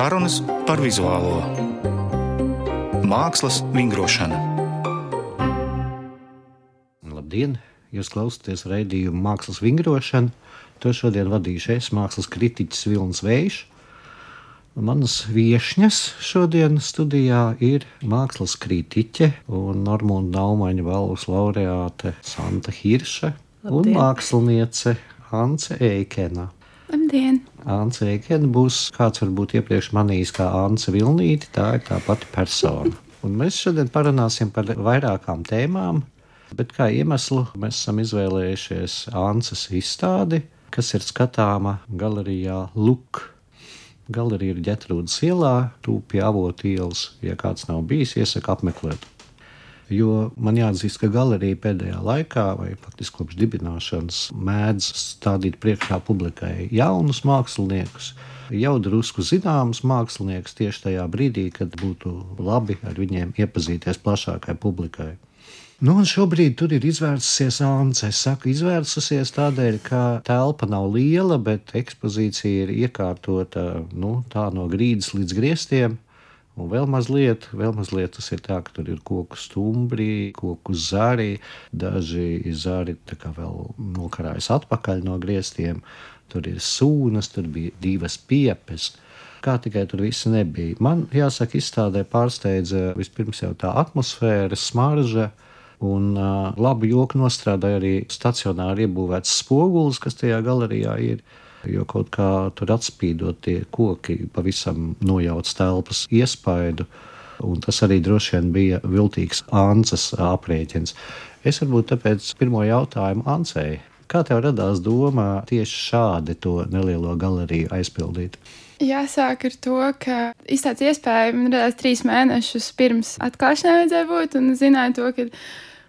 Sarunas par vizuālo mākslas vingrošanu. Labdien! Jūs klausāties raidījuma Mākslas vingrošana. To šodien vadīšu es, mākslas kritiķis Vilnis Vējš. Manas viesņas šodien studijā ir mākslas kritiķe un Normūna Naumaņa balvas laureāte Santa Hirša un māksliniece Ance Eikena. Labdien! Ance Eikena būs kāds varbūt iepriekš manījis kā Ance Vilnīti, tā ir tā pati persona. Un mēs šodien parunāsim par vairākām tēmām, bet kā iemeslu mēs esam izvēlējušies Ances izstādi, kas ir skatāma galerijā Luk. Galerija ir ģetrūdas ielā, tūpī avotu ielas. Ja kāds nav bijis, iesaku apmeklēt. Jo man jāatzīst, ka galerija pēdējā laikā, vai faktiski kopš dibināšanas, mēdz stādīt priekšā publikai jaunus māksliniekus, jau drusku zināmus māksliniekus tieši tajā brīdī, kad būtu labi ar viņiem iepazīties plašākai publikai. Nu, un šobrīd tur ir izvērsusies Ants. Es saku, izvērsusies tādēļ, ka telpa nav liela, bet ekspozīcija ir iekārtota nu, tā no grīdas līdz griestiem. Un vēl mazliet, vēl mazliet tas ir tā, ka tur ir koku stumbri, koku zari, daži zari vēl nokarājas atpakaļ no griestiem. Tur ir sūnas, tur bija divas piepes. Kā tikai tur viss nebija. Man jāsaka, izstādē pārsteidza vispirms jau tā atmosfēra, smarža. Un uh, labu joku nostrādāja arī stacionāri iebūvēts spogulis, kas tajā galerijā ir jo kaut kā tur atspīdot tie koki pavisam nojauc telpas iespaidu. Un tas arī droši vien bija viltīgs Anses aprēķins. Es varbūt tāpēc pirmo jautājumu Ansei. Kā tev radās doma tieši šādi to nelielo galeriju aizpildīt? Jāsāk ar to, ka izstādes iespēja man radās trīs mēnešus pirms atklāšanai vajadzēja būt, un zināju to, ka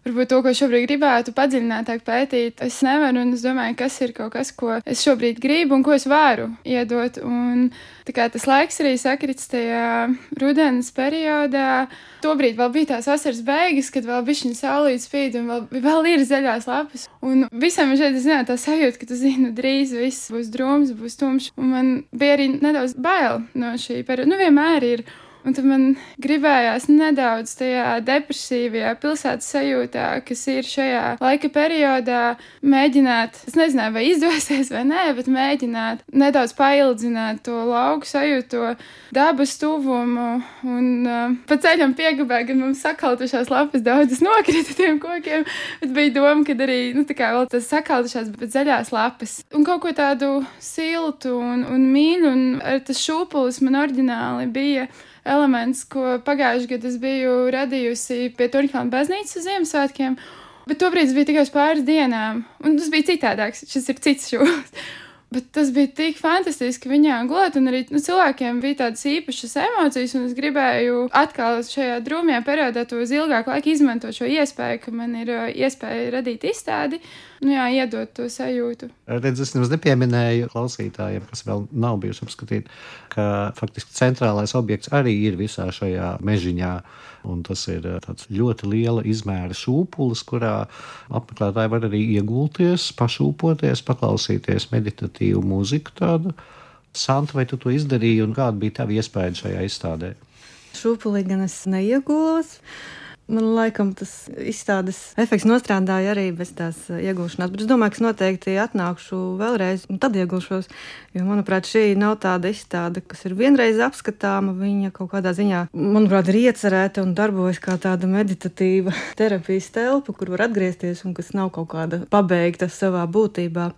varbūt to, ko šobrīd gribētu padziļinātāk pētīt, es nevaru. Es domāju, kas ir kaut kas, ko es šobrīd gribu un ko es varu iedot. Un tas laiks arī sakrits tajā rudens periodā. Tobrīd vēl bija tās vasaras beigas, kad vēl bija šī saulīta spīd un vēl, vēl ir zaļās lapas. Un visam šeit zināju tā sajūta, ka tu zini, drīz viss būs drūms, būs tumšs. Un man bija arī nedaudz bail no šī perioda. Nu, vienmēr ir. Un tad man gribējās nedaudz tajā depresīvajā pilsētas sajūtā, kas ir šajā laika periodā, mēģināt, es nezināju, vai izdosies vai nē, bet mēģināt nedaudz paildzināt to lauku sajūtu, to dabas tuvumu. Un uh, pa ceļam piegabēju, kad mums sakaltušās lapas daudzas nokrita tiem kokiem, bet bija doma, ka arī, nu, tā kā vēl tas sakaltušās, bet zaļās lapas. Un kaut ko tādu siltu un, un mīļu, un tas šūpulis man oriģināli bija elements, ko pagājušajā gadā es biju radījusi pie Turkāna baznīcas Ziemassvētkiem. Bet tobrīd bija tikai uz pāris dienām, un tas bija citādāks. Šis ir cits šūs. Bet tas bija tik fantastiski viņā gulēt, un arī nu, cilvēkiem bija tādas īpašas emocijas, un es gribēju atkal šajā drūmajā periodā to uz ilgāku laiku izmantot šo iespēju, ka man ir uh, iespēja radīt izstādi nu, jā, iedot to sajūtu. Redz, es nemaz nepieminēju klausītājiem, kas vēl nav bijuši apskatīti, ka faktiski centrālais objekts arī ir visā šajā mežiņā. Un tas ir eh, ļoti liela izmēra šūpulis, kurā apmeklētāji var arī iegulties, pašūpoties, paklausīties meditatīvu mūziku. Tādu. Santa, vai tu to izdarīji un kāda bija tava iespēja šajā izstādē? Šūpulī gan es neiegulos. Man laikam tas izstādes efekts nostrādāja arī bez tās uh, iegūšanās, bet es domāju, ka es noteikti atnākšu vēlreiz un tad iegūšos. Jo, manuprāt, šī nav tāda izstāde, kas ir vienreiz apskatāma. Viņa kaut kādā ziņā, manuprāt, ir iecerēta un darbojas kā tāda meditatīva terapijas telpa, kur var atgriezties un kas nav kaut kāda pabeigta savā būtībā.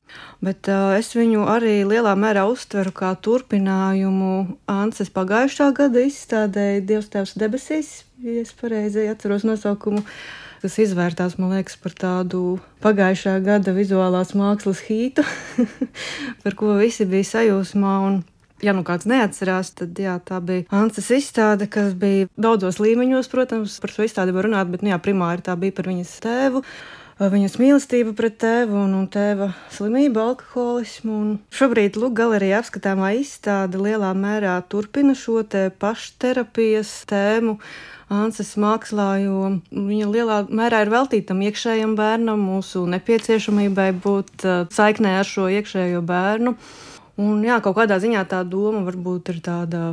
Bet uh, es viņu arī lielā mērā uztveru kā turpinājumu Anses pagājušā gada izstādē Dievs Tēvs debesīs ja es pareizi atceros nosaukumu. Tas izvērtās, man liekas, par tādu pagājušā gada vizuālās mākslas hītu, par ko visi bija sajūsmā. Un, ja nu kāds neatcerās, tad jā, tā bija Anses izstāde, kas bija daudzos līmeņos, protams, par šo izstādi var runāt, bet nu, jā, primāri tā bija par viņas tēvu viņas mīlestību pret tēvu un, un tēva slimību, alkoholismu. Un šobrīd Lūk, galerijā apskatāmā izstāde lielā mērā turpina šo te pašterapijas tēmu. Anses mākslā, jo viņa lielā mērā ir veltīta tam iekšējam bērnam, mūsu nepieciešamībai būt uh, saiknē ar šo iekšējo bērnu. Un, jā, kaut kādā ziņā tā doma varbūt ir tāda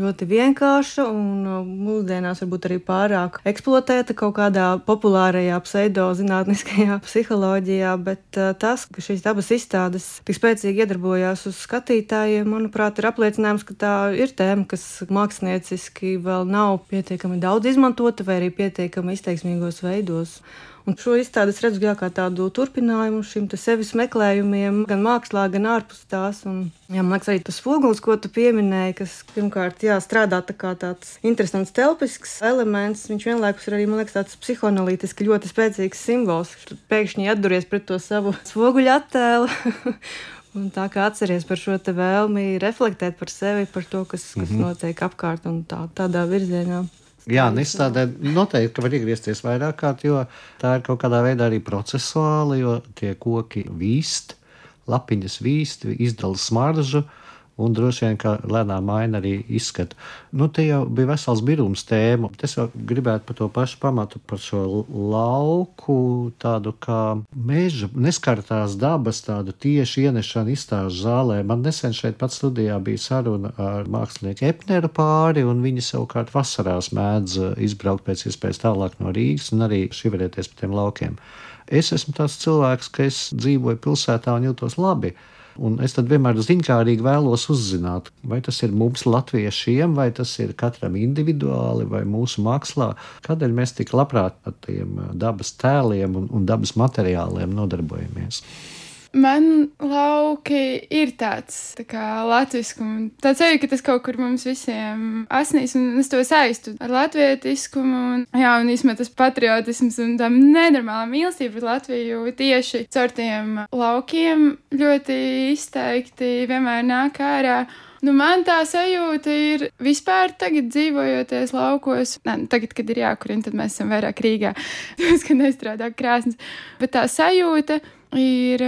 ļoti vienkārša un uh, mūsdienās varbūt arī pārāk eksploatēta kaut kādā populārajā pseidozinātniskajā psiholoģijā, bet uh, tas, ka šīs dabas izstādes tik spēcīgi iedarbojās uz skatītājiem, manuprāt, ir apliecinājums, ka tā ir tēma, kas mākslinieciski vēl nav pietiekami daudz izmantota vai arī pietiekami izteiksmīgos veidos. Un šo izstādi es redzu jā, kā tādu turpinājumu šim sevis meklējumiem, gan mākslā, gan ārpus tās. Un, jā, man liekas, arī tas spogulis, ko tu pieminēji, kas pirmkārt jā, strādā tā kā tāds interesants telpisks elements, viņš vienlaikus ir arī, liekas, tāds psihoanalītiski ļoti spēcīgs simbols. Tad pēkšņi atduries pret to savu spoguļu attēlu. Un tā kā atceries par šo vēlmi reflektēt par sevi, par to, kas, kas mm -hmm. notiek apkārt un tā, tādā virzienā. Jā, un izstādē noteikti var iegriezties vairāk kārt, jo tā ir kaut kādā veidā arī procesuāli, jo tie koki vīst, lapiņas vīst, izdala smaržu un droši vien, ka lēnām maina arī izskatu. Nu, te jau bija vesels birums tēma. Es jau gribētu par to pašu pamatu, par šo lauku, tādu kā meža, neskartās dabas, tādu tieši ienešanu izstāžu zālē. Man nesen šeit pat studijā bija saruna ar mākslinieku Epneru pāri, un viņi savukārt vasarās mēdz izbraukt pēc iespējas tālāk no Rīgas un arī šiverēties pa tiem laukiem. Es esmu tāds cilvēks, ka es dzīvoju pilsētā un jūtos labi. Un es tad vienmēr ziņkārīgi vēlos uzzināt, vai tas ir mums, latviešiem, vai tas ir katram individuāli, vai mūsu mākslā, kādēļ mēs tik labprāt ar tiem dabas tēliem un, un dabas materiāliem nodarbojamies. Man lauki ir tāds tā kā latviskumu. Tāds arī, ka tas kaut kur mums visiem asnīs, un es to saistu ar latvietiskumu, un, jā, un īstenībā tas patriotisms un tā nenormāla mīlestība pret Latviju tieši caur tiem laukiem ļoti izteikti vienmēr nāk ārā. Nu, man tā sajūta ir vispār tagad dzīvojoties laukos. Nē, nu, tagad, kad ir jākurina, tad mēs esam vairāk Rīgā. Tas, ka nestrādā krāsnes. Bet tā sajūta ir,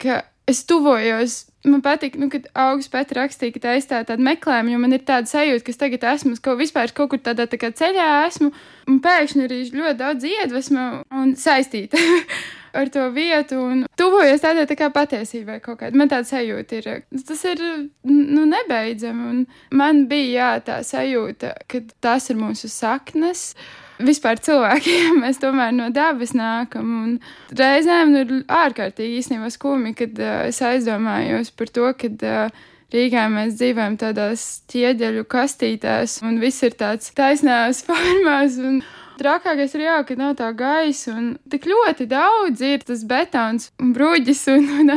ka es tuvojos. Man patīk, nu, kad augsts pēc rakstīja, ka tā ir tāda meklējuma, jo man ir tāda sajūta, ka es tagad esmu kaut, vispār, kaut kur tādā tā ceļā, esmu, un pēkšņi arī ļoti daudz iedvesmu un saistīta ar to vietu, un tuvojos tādai tā kā patiesībai kaut kādā. Man tāda sajūta ir, tas ir, nu, nebeidzami, un man bija, jā, tā sajūta, ka tas ir mūsu saknes vispār cilvēkiem mēs tomēr no dabas nākam. Un reizēm ir ārkārtīgi īstenībā skumji, kad uh, es aizdomājos par to, ka uh, Rīgā mēs dzīvojam tādās ķieģeļu kastītēs, un viss ir tāds taisnās formās. Un, Trakākais ir jā, ka nav tā gaisa, un tik ļoti daudz ir tas betons un bruģis. Un, un,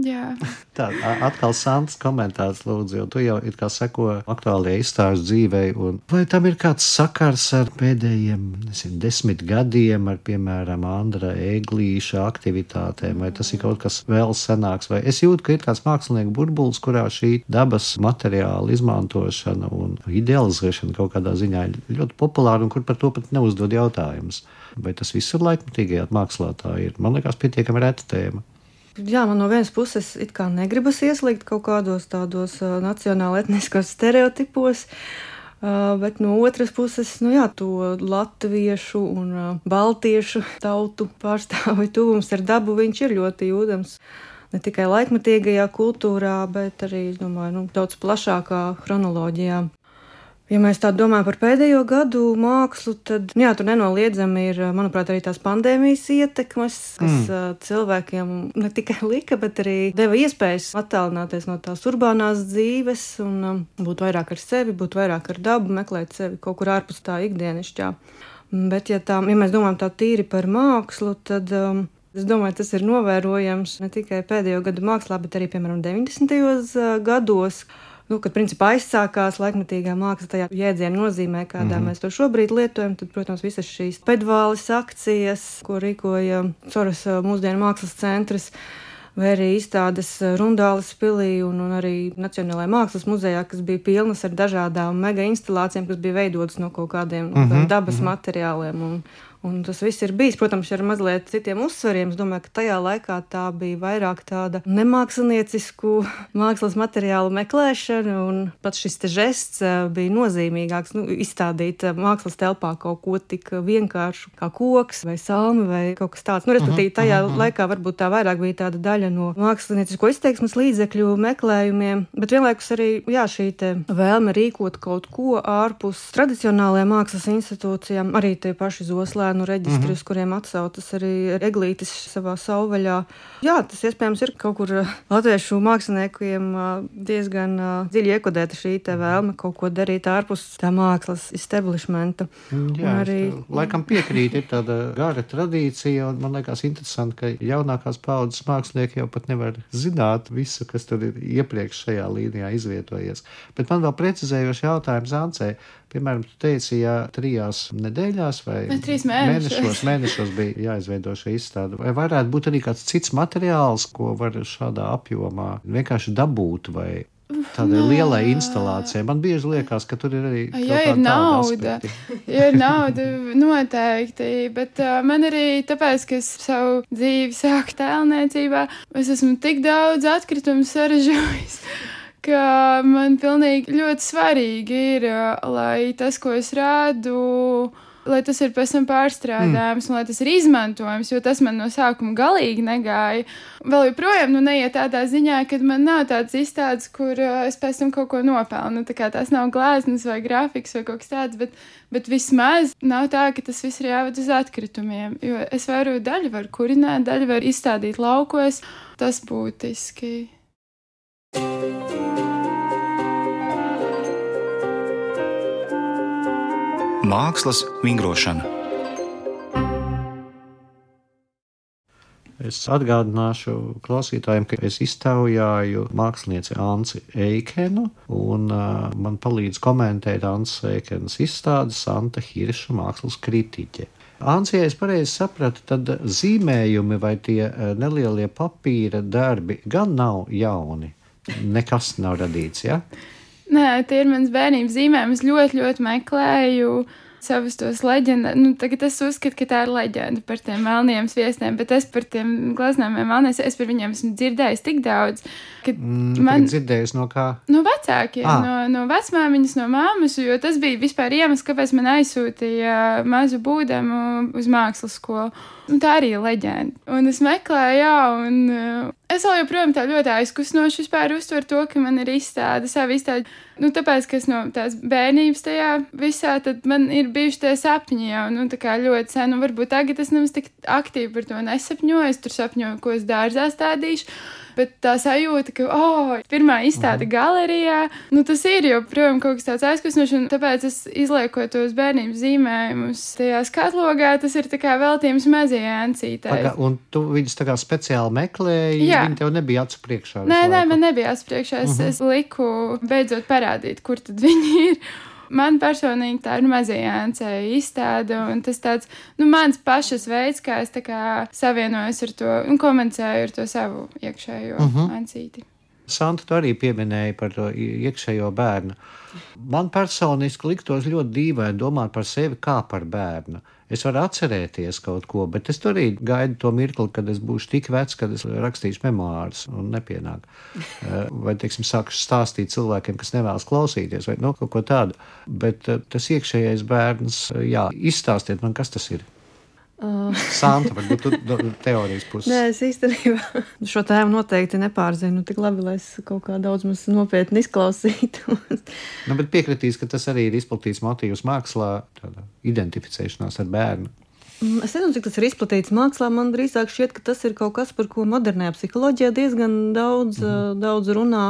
Jā. Tā atkal Sants komentārs, lūdzu, jo tu jau ir kā seko aktuālajai izstāžu dzīvei, un vai tam ir kāds sakars ar pēdējiem, nezinu, desmit gadiem, ar, piemēram, Andra Eglīša aktivitātēm, vai tas ir kaut kas vēl senāks, vai es jūtu, ka ir kāds mākslinieku burbulis, kurā šī dabas materiāla izmantošana un idealizēšana kaut kādā ziņā ir ļoti populāra, un kur par to pat neuzdod jautājumus. Vai tas viss ir laikmatīgajā mākslā? Tā ir, man liekas, pietiekami reta tēma. Jā, man no vienas puses it kā negribas ieslīgt kaut kādos tādos nacionāli etniskos stereotipos. Bet no otras puses, nu jā, to latviešu un baltiešu tautu pārstāvju tuvums ar dabu viņš ir ļoti jūtams. Ne tikai laikmatīgajā kultūrā, bet arī, domāju, nu, daudz plašākā chronoloģijā. Ja mēs tā domājam par pēdējo gadu mākslu, tad jā, tur nenoliedzami ir, manuprāt, arī tās pandēmijas ietekmes, kas mm. cilvēkiem ne tikai lika, bet arī deva iespējas attālināties no tās urbānās dzīves un um, būt vairāk ar sevi, būt vairāk ar dabu, meklēt sevi kaut kur ārpus tā ikdienišķā. Bet, ja, tā, ja mēs domājam tā tīri par mākslu, tad um, Es domāju, tas ir novērojams ne tikai pēdējo gadu mākslā, bet arī, piemēram, 90. gados nu, kad principā aizsākās laikmatīgā māksla tajā jēdziena nozīmē, kādā mm -hmm. mēs to šobrīd lietojam, tad, protams, visas šīs pedvāles akcijas, ko rīkoja Soras mūsdienu mākslas centrs vai arī izstādes Rundāles pilī un, un arī Nacionālajā mākslas muzejā, kas bija pilnas ar dažādām mega instalācijām, kas bija veidotas no kaut kādiem mm -hmm, dabas mm -hmm. materiāliem. Un, Un tas viss ir bijis, protams, ar mazliet citiem uzsveriem. Es domāju, ka tajā laikā tā bija vairāk tāda nemāksliniecisku mākslas materiālu meklēšana, un pats šis žests eh, bija nozīmīgāks. Nu, izstādīt eh, mākslas telpā kaut ko tik vienkāršu kā koks vai salmi vai kaut kas tāds. Nu, respektīvi, tajā uh -huh. laikā varbūt tā vairāk bija tāda daļa no māksliniecisko izteiksmes līdzekļu meklējumiem, bet vienlaikus arī jā, šī vēlme rīkot kaut ko ārpus tradicionālajām mākslas institūcijām, arī tie paši zoslēni bērnu reģistri, mm -hmm. uz kuriem atsaucas arī Eglītis savā savvaļā. Jā, tas iespējams ir kaut kur uh, latviešu māksliniekiem uh, diezgan uh, dziļi iekodēta šī vēlme kaut ko darīt ārpus tā mākslas establishmenta. Mm, jā, un arī laikam piekrīt, ir tāda gara tradīcija, un man liekas interesanti, ka jaunākās paudzes mākslinieki jau pat nevar zināt visu, kas tur ir iepriekš šajā līnijā izvietojies. Bet man vēl precizējoši jautājums Ancei. Piemēram, tu teici, ja trijās nedēļās vai trīs mēnešos. mēnešos, mēnešos bija jāizveido šī izstāde, vai varētu būt arī kāds cits materiāls, ko var šādā apjomā vienkārši dabūt vai Tādai Nā. lielai instalācijai. Man bieži liekas, ka tur ir arī. Ja ir nauda, ja ir nauda, noteikti. Bet uh, man arī tāpēc, ka es savu dzīvi sāku tēlniecībā, es esmu tik daudz atkritumu sarežģījis ka man pilnīgi ļoti svarīgi ir, lai tas, ko es rādu, lai tas ir pēc tam pārstrādājams, mm. un lai tas ir izmantojams, jo tas man no sākuma galīgi negāja. Vēl joprojām nu, neiet tādā ziņā, ka man nav tāds izstādes, kur uh, es pēc tam kaut ko nopelnu. Tā kā tās nav glāzes vai grafiks vai kaut kas tāds, bet, bet vismaz nav tā, ka tas viss ir jāved uz atkritumiem. Jo es varu daļu var kurināt, daļu var izstādīt laukos. Tas būtiski. Mākslas vingrošana. Es atgādināšu klausītājiem, ka es iztaujāju mākslinieci Anci Eikenu, un uh, man palīdz komentēt Anci Eikenas izstādes Santa Hirša mākslas kritiķe. Anci, ja es pareizi sapratu, tad zīmējumi vai tie nelielie papīra darbi gan nav jauni nekas nav radīts. Ja? Nē, tie ir mans bērnības zīmējumi. Es ļoti, ļoti meklēju savus tos leģendas. Nu, tagad es uzskatu, ka tā ir leģenda par tiem melniem sviestiem, bet es par tiem glaznājumiem melnēs, es par viņiem esmu dzirdējis tik daudz. Mm, man dzirdējis no kā? No vecākiem, ah. no, no vecmāmiņas, no māmas, jo tas bija vispār iemesls, kāpēc man aizsūtīja mazu būdemu uz mākslas skolu. Un tā arī ir leģenda. Un es meklēju, jā, un es vēl joprojām tā ļoti aizkustinoši vispār uztveru to, ka man ir izstāde, savu izstādi. Nu, tāpēc, ka es no tās bērnības tajā visā, tad man ir bijuši tie sapņi jau, nu, tā kā ļoti sen, un varbūt tagad es nemaz tik aktīvi par to nesapņoju, es tur sapņoju, ko es dārzā stādīšu. Bet tā sajūta, ka, oh, pirmā izstāde mhm. galerijā, nu tas ir joprojām kaut kas tāds aizkustinošs, un tāpēc es izlieku tos bērnības zīmējumus tajā skatlogā. Tas ir kā veltījums mazajai ancītei. Un tu viņus tā kā speciāli meklēji, Jā. viņi tev nebija acu priekšā. Nē, nē, man nebija acu priekšā. Es, uh -huh. es liku beidzot parādīt, kur tad viņi ir man personīgi tā ir mazie āncēja izstāde, un tas tāds, nu, mans pašas veids, kā es tā kā savienojos ar to un komunicēju ar to savu iekšējo uh -huh. ancīti. Santa, tu arī pieminēji par to iekšējo bērnu. Man personiski liktos ļoti dīvaini domāt par sevi kā par bērnu. Es varu atcerēties kaut ko, bet es arī gaidu to mirkli, kad es būšu tik vecs, kad es rakstīšu memoārus un nepienāk. Eh, vai, teiksim, sākšu stāstīt cilvēkiem, kas nevēlas klausīties, vai nu, kaut ko tādu. Bet eh, tas iekšējais bērns, eh, jā, izstāstiet man, kas tas ir. Santa, varbūt teorijas puses. Nē, es īstenībā šo tēmu noteikti nepārzinu tik labi, lai es kaut kā daudz maz nopietni izklausītu. nu, bet piekritīs, ka tas arī ir izplatīts motīvs mākslā, tāda identificēšanās ar bērnu. Mm, es nezinu, cik tas ir izplatīts mākslā. Man drīzāk šķiet, ka tas ir kaut kas, par ko modernajā psiholoģijā diezgan daudz, mm -hmm. daudz runā.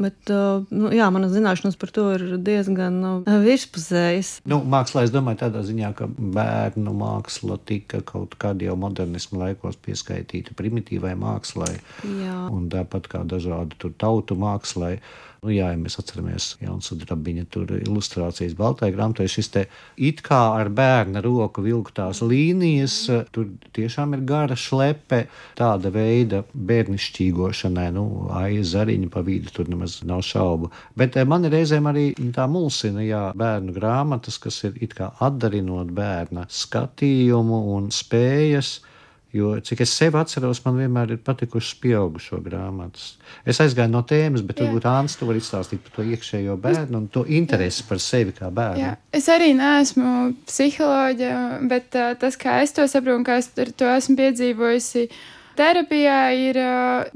Bet, nu, jā, manas zināšanas par to ir diezgan nu, virspusējas. Nu, mākslā, es domāju, tādā ziņā, ka bērnu māksla tika kaut kādā jau modernismu laikos pieskaitīta primitīvai mākslai. Jā. Un tāpat kā dažādu tautu mākslai. Nu, jā, ja mēs atceramies Jānis Drabiņa tur ilustrācijas baltajā grāmatā, šis te it kā ar bērna roku vilktās līnijas, tur tiešām ir gara šlepe, tāda veida bērnišķīgošanai, nu, aiz zariņa pa vidu tur nemaz nav šaubu. Bet eh, man reizēm arī tā mulsina, jā, bērnu grāmatas, kas ir it kā atdarinot bērna skatījumu un spējas Jo, cik es sev atceros, man vienmēr ir patikušas pieaugušo grāmatas. Es aizgāju no tēmas, bet varbūt Ants to var izstāstīt par to iekšējo bērnu un to interesi par sevi kā bērnu. Jā. Es arī neesmu psiholoģija, bet uh, tas, kā es to saprotu un kā es to esmu piedzīvojusi, uh, terapijā ir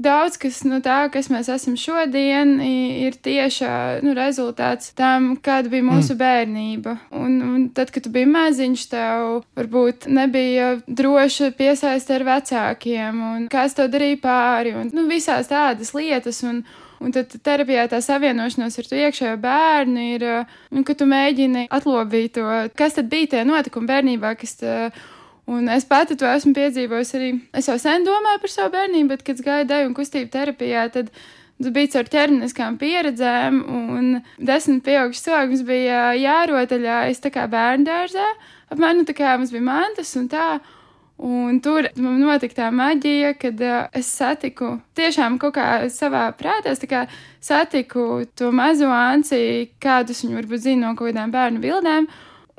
daudz kas no tā, kas mēs esam šodien, ir tieši nu, rezultāts tam, kāda bija mūsu mm. bērnība. Un, un tad, kad tu biji maziņš, tev varbūt nebija droši piesaist ar vecākiem, un kāds to darīja pāri, un nu, visās tādas lietas. Un, Un tad terapijā tā savienošanās ar to iekšējo bērnu ir, un, ka tu mēģini atlobīt to, kas tad bija tie notikumi bērnībā, kas. Tā, Un es pati to esmu piedzīvojusi arī. Es jau sen domāju par savu bērnību, bet, kad gāju deju un kustību terapijā, tad tas bija caur ķermeniskām pieredzēm, un desmit pieaugušas cilvēkus bija jārotaļājas tā kā bērndārzā. Apmēram nu, tā kā mums bija mantas un tā. Un tur man notika tā maģija, kad uh, es satiku tiešām kaut kā savā prātā, kā satiku to mazo anci, kādus viņi varbūt zina no kaut kādām bērnu bildēm.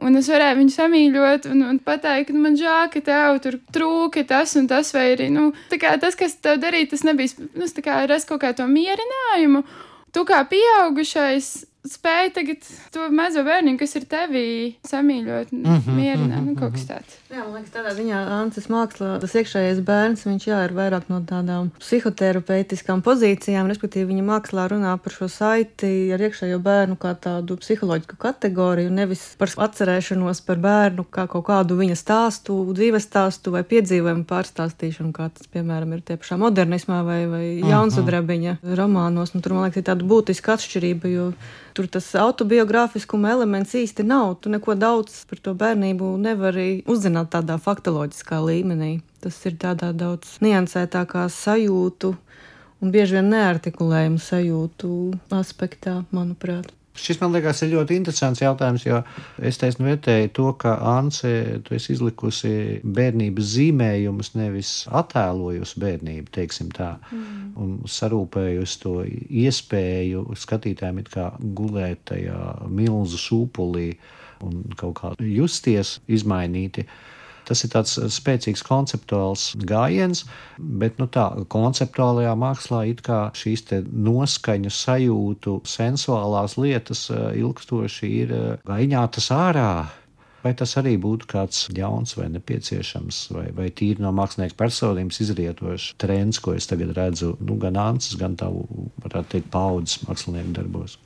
Un es varēju viņu samīļot un, un pateikt, ka man žēl, ka tev tur trūka tas un tas, vai arī nu, tas, kas tev darīja, tas nebija nu, rast kaut kā to mierinājumu. Tu kā pieaugušais spēj tagad to mazo bērnu, kas ir tevī, samīļot, mm -hmm, mierināt, mm -hmm, nu, kaut kas mhm. tāds. Jā, man liekas, tādā ziņā Ancis mākslā tas iekšējais bērns, viņš jā, ir vairāk no tādām psihoterapeitiskām pozīcijām, respektīvi viņa mākslā runā par šo saiti ar iekšējo bērnu kā tādu psiholoģisku kategoriju, nevis par atcerēšanos par bērnu kā kaut kādu viņa stāstu, dzīves stāstu vai piedzīvojumu pārstāstīšanu, kā tas, piemēram, ir tie pašā modernismā vai, vai mhm. Jaunsudrabiņa romānos. Un tur, man liekas, ir tāda būtiska atšķirība, jo tur tas autobiogrāfiskuma elements īsti nav. Tu neko daudz par to bērnību nevari uzzināt tādā faktoloģiskā līmenī. Tas ir tādā daudz niansētākā sajūtu un bieži vien neartikulējumu sajūtu aspektā, manuprāt. Šis man liekas ir ļoti interesants jautājums, jo es taisnu vērtēju to, ka Anse, tu esi izlikusi bērnības zīmējumus, nevis attēlojusi bērnību, teiksim tā, mm. un sarūpējusi to iespēju skatītājiem it kā gulēt tajā milzu šūpulī un kaut kā justies izmainīti. Tas ir tāds eh, spēcīgs konceptuāls gājiens, bet nu, tā konceptuālajā mākslā it kā šīs noskaņu sajūtu, sensuālās lietas eh, ilgstoši ir eh, gaņātas ārā. Vai tas arī būtu kāds jauns vai nepieciešams, vai, vai tīri no mākslinieka personības izrietošs trends, ko es tagad redzu nu, gan Ansis, gan tavu, varētu teikt, paudzes mākslinieku darbos?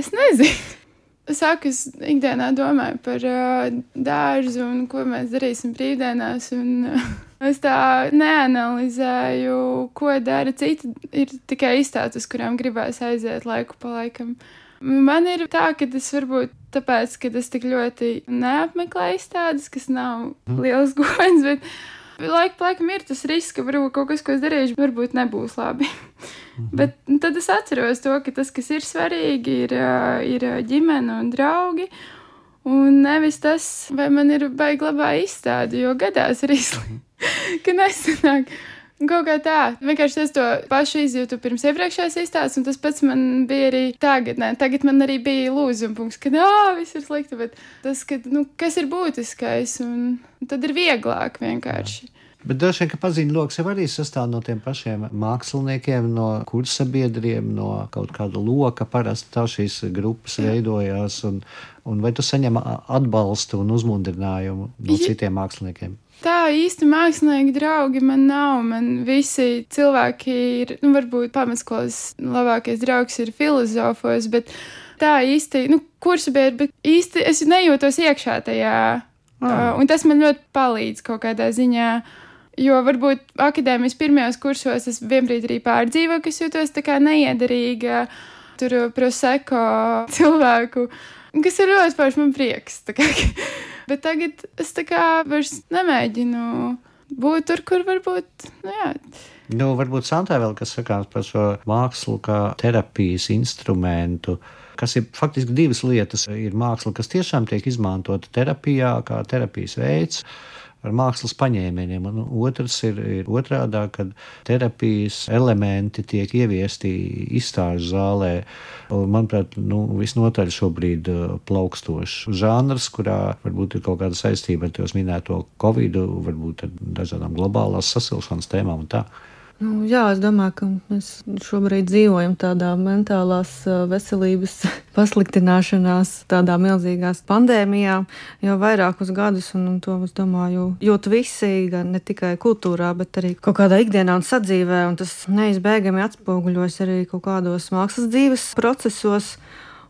Es nezinu. Es sāku, es ikdienā domāju par uh, dārzu un ko mēs darīsim brīvdienās. Un, uh, es tā neanalizēju, ko dara citi. Ir tikai izstādes, uz kurām gribēs aiziet laiku pa laikam. Man ir tā, ka tas varbūt tāpēc, ka es tik ļoti neapmeklēju izstādes, kas nav mhm. liels gods, bet Laika pa laikam ir tas risks, ka varbūt kaut kas, ko es darīšu, varbūt nebūs labi. Mhm. Bet nu, tad es atceros to, ka tas, kas ir svarīgi, ir, ir ģimene un draugi. Un nevis tas, vai man ir baigi labā izstāde, jo gadās arī mhm. ka nesanāk. Kaut kā tā, vienkārši es to pašu izjūtu pirms iepriekšējās izstādes, un tas pats man bija arī tagad. Nē, tagad man arī bija lūzuma punkts, ka, ah, viss ir slikti, bet tas, ka, nu, kas ir būtiskais, un tad ir vieglāk vienkārši. Bet droši vien, ka paziņu lokus jau arī sastāv no tiem pašiem māksliniekiem, no kursabiedriem, no kaut kāda loka. Parasti tā šīs grupas Jā. veidojās. Un, un vai tu saņem atbalstu un uzmundrinājumu no Jā. citiem māksliniekiem? Tā īsti mākslinieki draugi man nav. Man visi cilvēki ir, nu, varbūt pamatskolas labākais draugs ir filozofos, bet tā īsti, nu, kursu biedri, bet īsti es nejūtos iekšā tajā. Mm. Uh, un tas man ļoti palīdz kaut kādā ziņā. Jo varbūt akadēmijas pirmajos kursos es vienbrīd arī pārdzīvoju, ka jūtos tā kā neiederīga, tur proseko cilvēku, kas ir ļoti forši man prieks. Bet tagad es tā kā vairs nemēģinu būt tur, kur varbūt, nu jā, Nu, varbūt Santā vēl kas sakāms par šo mākslu kā terapijas instrumentu. Kas ir faktiski divas lietas. Ir māksla, kas tiešām tiek izmantota terapijā, kā terapijas veids, ar mākslas paņēmieniem. Un otrs ir, ir otrādi, kad terapijas elementi tiek ieviesti izstāžu zālē. Un, manuprāt, nu, visnotaļ šobrīd uh, plaukstošs žanrs, kurā varbūt ir kaut kāda saistība ar tos minēto Covid, varbūt ar dažādām globālās sasilšanas tēmām un tā. Nu, jā, es domāju, ka mēs šobrīd dzīvojam tādā mentālās veselības pasliktināšanās, tādā milzīgā pandēmijā jau vairākus gadus, un, un to, es domāju, jūt visi, gan ne tikai kultūrā, bet arī kaut kādā ikdienā un sadzīvē, un tas neizbēgami atspoguļojas arī kaut kādos mākslas dzīves procesos.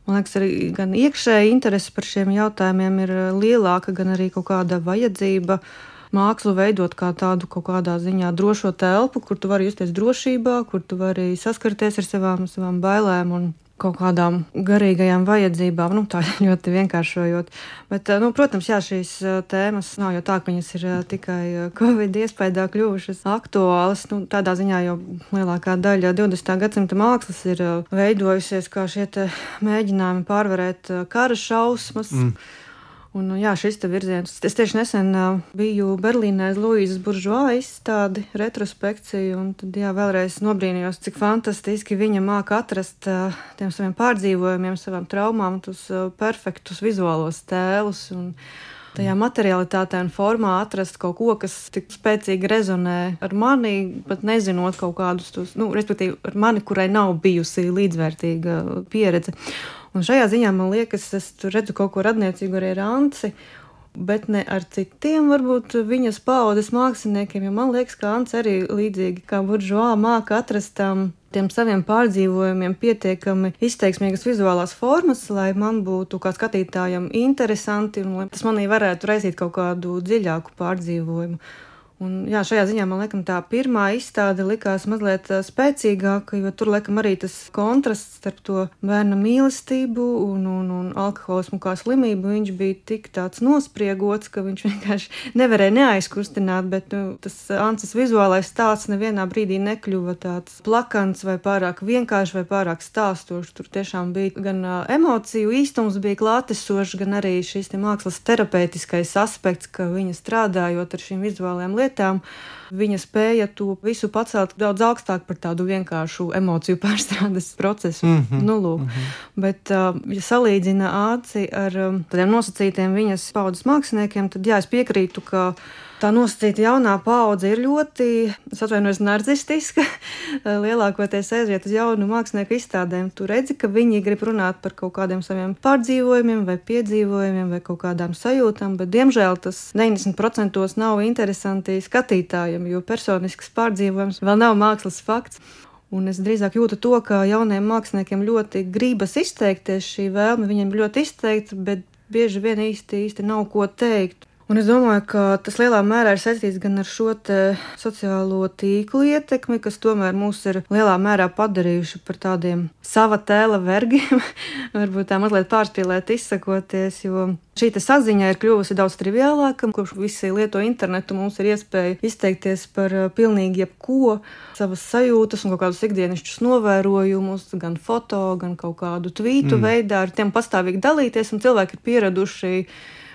Man liekas, arī gan iekšēji interese par šiem jautājumiem ir lielāka, gan arī kaut kāda vajadzība mākslu veidot kā tādu kaut kādā ziņā drošo telpu, kur tu vari justies drošībā, kur tu vari saskarties ar savām, savām bailēm un kaut kādām garīgajām vajadzībām, nu, tā ļoti vienkāršojot. Bet, nu, protams, jā, šīs tēmas nav jau tā, ka viņas ir tikai Covid iespējā kļuvušas aktuālas. Nu, tādā ziņā jau lielākā daļa 20. gadsimta mākslas ir veidojusies kā šie mēģinājumi pārvarēt kara šausmas. Mm Un, nu, jā, šis virziens. Es tieši nesen biju Berlīnē uz Luīzes buržoā izstādi, retrospekciju, un tad jā, vēlreiz nobrīnījos, cik fantastiski viņa māca atrast tiem saviem pārdzīvojumiem, savām traumām, tos perfektus vizuālos tēlus. Un, tajā materialitātē un formā atrast kaut ko, kas tik spēcīgi rezonē ar mani, pat nezinot kaut kādus tos, nu, respektīvi, ar mani, kurai nav bijusi līdzvērtīga pieredze. Un šajā ziņā man liekas, es redzu kaut ko radniecīgu arī ar Anci. Bet ne ar citiem, varbūt viņas paudzes māksliniekiem, jo man liekas, ka Ants arī līdzīgi kā buržuā māca atrast tam tiem saviem pārdzīvojumiem pietiekami izteiksmīgas vizuālās formas, lai man būtu kā skatītājam interesanti un lai tas manī varētu raisīt kaut kādu dziļāku pārdzīvojumu. Un, jā, šajā ziņā man liekas, tā pirmā izstāde likās mazliet spēcīgāka, jo tur laikam arī tas kontrasts starp to bērna mīlestību un, un, un alkoholismu kā slimību. Viņš bija tik tāds nospriegots, ka viņš vienkārši nevarēja neaizkustināt, bet nu, tas Anses vizuālais stāsts nevienā brīdī nekļuva tāds plakans vai pārāk vienkāršs vai pārāk stāstošs. Tur tiešām bija gan emociju īstums bija klātesošs, gan arī šis mākslas terapeitiskais aspekts, ka viņa strādājot ar šīm vizuālajām lietām lietām, viņa spēja to visu pacelt daudz augstāk par tādu vienkāršu emociju pārstrādes procesu. Mm -hmm. nu, lūk. mm -hmm. Bet, uh, ja salīdzina āci ar um, tādiem nosacītiem viņas paudzes māksliniekiem, tad jā, es piekrītu, ka tā nosacīta jaunā paudze ir ļoti, es atvainojos, narcistiska. Lielākoties aiziet uz jaunu mākslinieku izstādēm. Tu redzi, ka viņi grib runāt par kaut kādiem saviem pārdzīvojumiem, vai piedzīvojumiem, vai kaut kādām sajūtām, bet diemžēl tas 90% nav interesanti skatītājiem, jo personisks pārdzīvojums vēl nav mākslas fakts. Un es drīzāk jūtu to, ka jauniem māksliniekiem ļoti gribas izteikties, šī vēlme viņiem ļoti izteikta, bet bieži vien īsti, īsti nav ko teikt. Un es domāju, ka tas lielā mērā ir saistīts gan ar šo sociālo tīklu ietekmi, kas tomēr mūs ir lielā mērā padarījuši par tādiem sava tēla vergiem, varbūt tā mazliet pārspīlēt izsakoties, jo šī saziņa ir kļuvusi daudz triviālāka. Kopš visi lieto internetu, mums ir iespēja izteikties par uh, pilnīgi jebko, savas sajūtas un kaut kādus ikdienišķus novērojumus, gan foto, gan kaut kādu tvītu mm. veidā, ar tiem pastāvīgi dalīties, un cilvēki ir pieraduši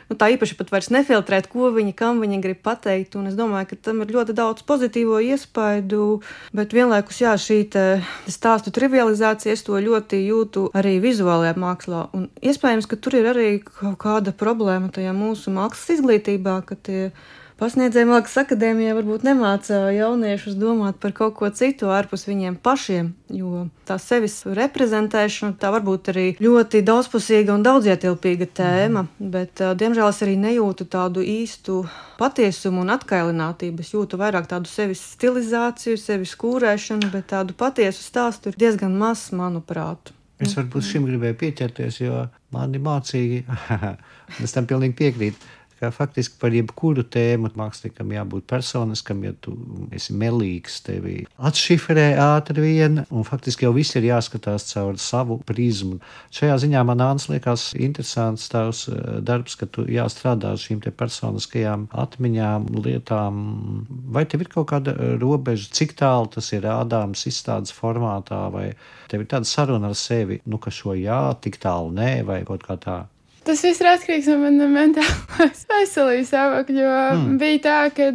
nu, tā īpaši pat vairs nefiltrēt, ko viņi, kam viņi grib pateikt. Un es domāju, ka tam ir ļoti daudz pozitīvo iespaidu, bet vienlaikus, jā, šī stāstu trivializācija, es to ļoti jūtu arī vizuālajā mākslā. Un iespējams, ka tur ir arī kaut kāda problēma tajā mūsu mākslas izglītībā, ka tie Pasniedzēja mākslas akadēmijā varbūt nemāca jauniešus domāt par kaut ko citu ārpus viņiem pašiem, jo tā sevis reprezentēšana tā var būt arī ļoti daudzpusīga un daudzietilpīga tēma, bet diemžēl es arī nejūtu tādu īstu patiesumu un atkailinātību. Es jūtu vairāk tādu sevis stilizāciju, sevis kūrēšanu, bet tādu patiesu stāstu ir diezgan maz, manuprāt. Es varbūt šim gribēju pieķerties, jo mani mācīja, es tam pilnīgi piekrītu ka faktiski par jebkuru tēmu māksliniekam jābūt personiskam, ja tu esi melīgs, tevi atšifrē ātri vien, un faktiski jau viss ir jāskatās caur savu prizmu. Šajā ziņā man Āns liekas interesants tavs eh, darbs, ka tu jāstrādā ar šīm te personiskajām atmiņām, lietām. Vai tev ir kaut kāda robeža, cik tālu tas ir rādāms izstādes formātā, vai tev ir tāda saruna ar sevi, nu, ka šo jā, tik tālu nē, vai kaut kā tā. Tas viss ir atkarīgs no manas mentālās veselības stāvokļa. Mm. bija tā, ka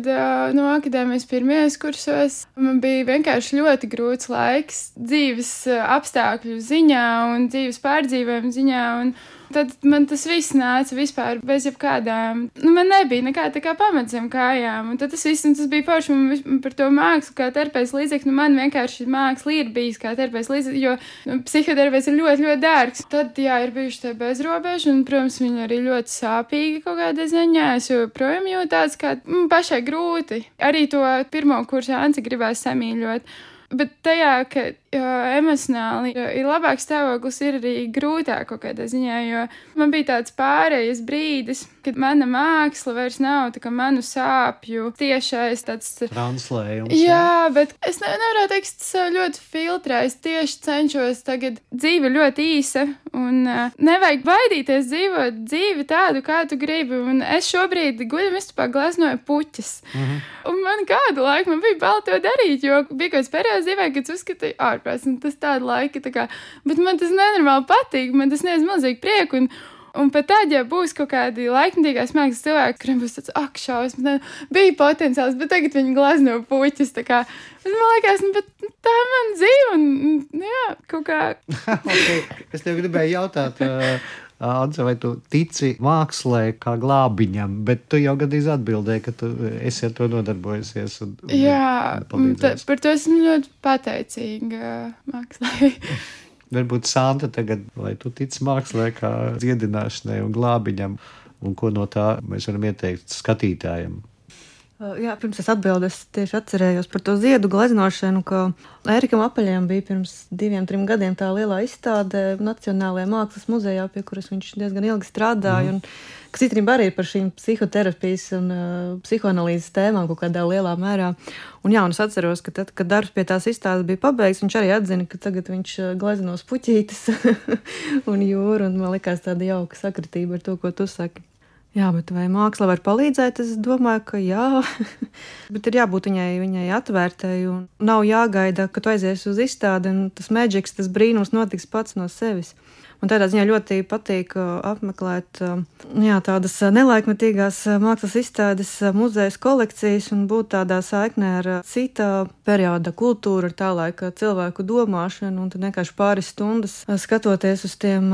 no akadēmijas pirmajos kursos man bija vienkārši ļoti grūts laiks dzīves apstākļu ziņā un dzīves pārdzīvojumu ziņā. Un, Tad man tas viss nāca vispār bez jebkādām. Nu, man nebija nekāda kā pamats zem kājām. Un tad tas viss, tas bija forši man par to mākslu, kā terapijas līdzekļu. Nu, man vienkārši māksla ir bijis kā terapijas līdzekļu, jo nu, psihoterapijas ir ļoti, ļoti dārgs. Tad, jā, ir bijuši tie bezrobeži, un, protams, viņi arī ļoti sāpīgi kaut kādā ziņā. Es joprojām jūtu tāds, kā mm, pašai grūti. Arī to pirmo kursu Anci gribēs samīļot. Bet tajā, ka emocionāli ir labāks stāvoklis, ir arī grūtāk kaut kādā ziņā, jo man bija tāds pārējais brīdis, kad mana māksla vairs nav tā kā manu sāpju tiešais tāds translējums. Jā, jā. bet es ne, nevaru teikt, tas ļoti filtrēs. Tieši cenšos tagad dzīve ļoti īsa un uh, nevajag baidīties dzīvot dzīvi tādu, kā tu gribi. Un es šobrīd guļam istupā glaznoju puķis. Mm -hmm. Un man kādu laiku man bija bail to darīt, jo bija kaut kāds periods dzīvē, kad uzskatīju ārprāts. Un tas tāda laika, tā kā, bet man tas nenormāli patīk, man tas sniedz milzīgi prieku. Un, Un pat tad, ja būs kaut kādi laikmatīgās mākslas cilvēki, kuriem būs tāds ak, šausmas, bija potenciāls, bet tagad viņi glazno puķis. Man liekas, nu, tā ir mana dzīve. Un, nu, jā, kaut kā. okay. Es tev gribēju jautāt. Uh... Anta, vai tu tici mākslē, kā glābiņam, bet tu jau gandrīz atbildēji, ka tu esi ar to nodarbojusies. Un, Jā, un par to esmu ļoti pateicīga mākslē. Varbūt Santa tagad, vai tu tici mākslē, kā dziedināšanai un glābiņam, un ko no tā mēs varam ieteikt skatītājiem? Jā, pirms es atbildēju, es tieši atcerējos par to ziedu gleznošanu, ka Ērikam Apaļam bija pirms diviem, trim gadiem tā lielā izstāde Nacionālajā mākslas muzejā, pie kuras viņš diezgan ilgi strādāja. Mm. Un, kas īstenībā arī par šīm psihoterapijas un uh, psihoanalīzes tēmām kaut kādā lielā mērā. Un, jā, un es atceros, ka tad, kad darbs pie tās izstādes bija pabeigts, viņš arī atzina, ka tagad viņš gleznos puķītes un jūru, un man likās tāda jauka sakritība ar to, ko tu saki. Jā, bet vai māksla var palīdzēt? Es domāju, ka jā, bet ir jābūt viņai, viņai atvērtai. Nav jāgaida, ka tu aizies uz izstādi un tas maģiks, tas brīnums notiks pats no sevis. Man tādā ziņā ļoti patīk uh, apmeklēt uh, jā, tādas uh, nelaikmetīgās mākslas izstādes, muzejas kolekcijas un būt tādā saiknē ar cita perioda kultūru, ar tā laika cilvēku domāšanu. Un tad vienkārši pāris stundas skatoties uz tiem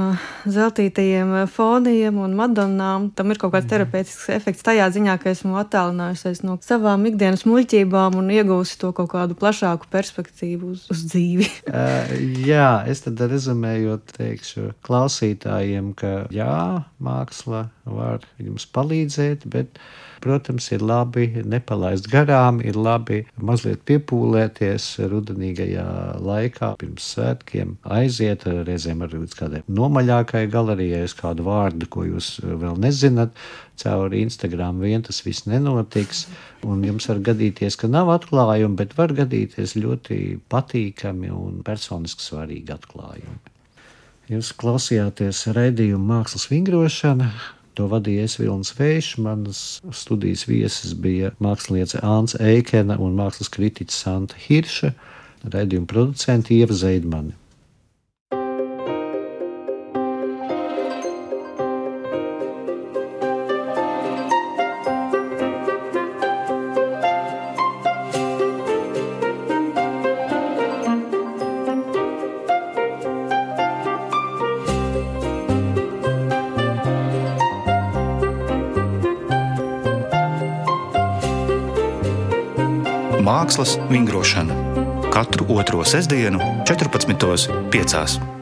zeltītajiem foniem un madonnām, tam ir kaut kāds mhm. terapeitisks efekts tajā ziņā, ka esmu attālinājusies no savām ikdienas muļķībām un iegūsi to kaut kādu plašāku perspektīvu uz, uz dzīvi. uh, jā, es tad rezumējot teikšu, klausītājiem, ka jā, māksla var jums palīdzēt, bet, protams, ir labi nepalaist garām, ir labi mazliet piepūlēties rudenīgajā laikā pirms svētkiem, aiziet reizēm arī līdz kādai nomaļākai galerijai, uz kādu vārdu, ko jūs vēl nezināt. Caur Instagram vien tas viss nenotiks, un jums var gadīties, ka nav atklājumi, bet var gadīties ļoti patīkami un personiski svarīgi atklājumi. Jūs klausījāties raidījumu Mākslas vingrošana. To vadīja Esvilns Vējš, manas studijas viesis bija māksliniece Āns Eikena un mākslas kritiķis Santa Hirša, raidījuma producenti Ieva Zeidmani. Mākslas vingrošana katru otro sestdienu, 14.5.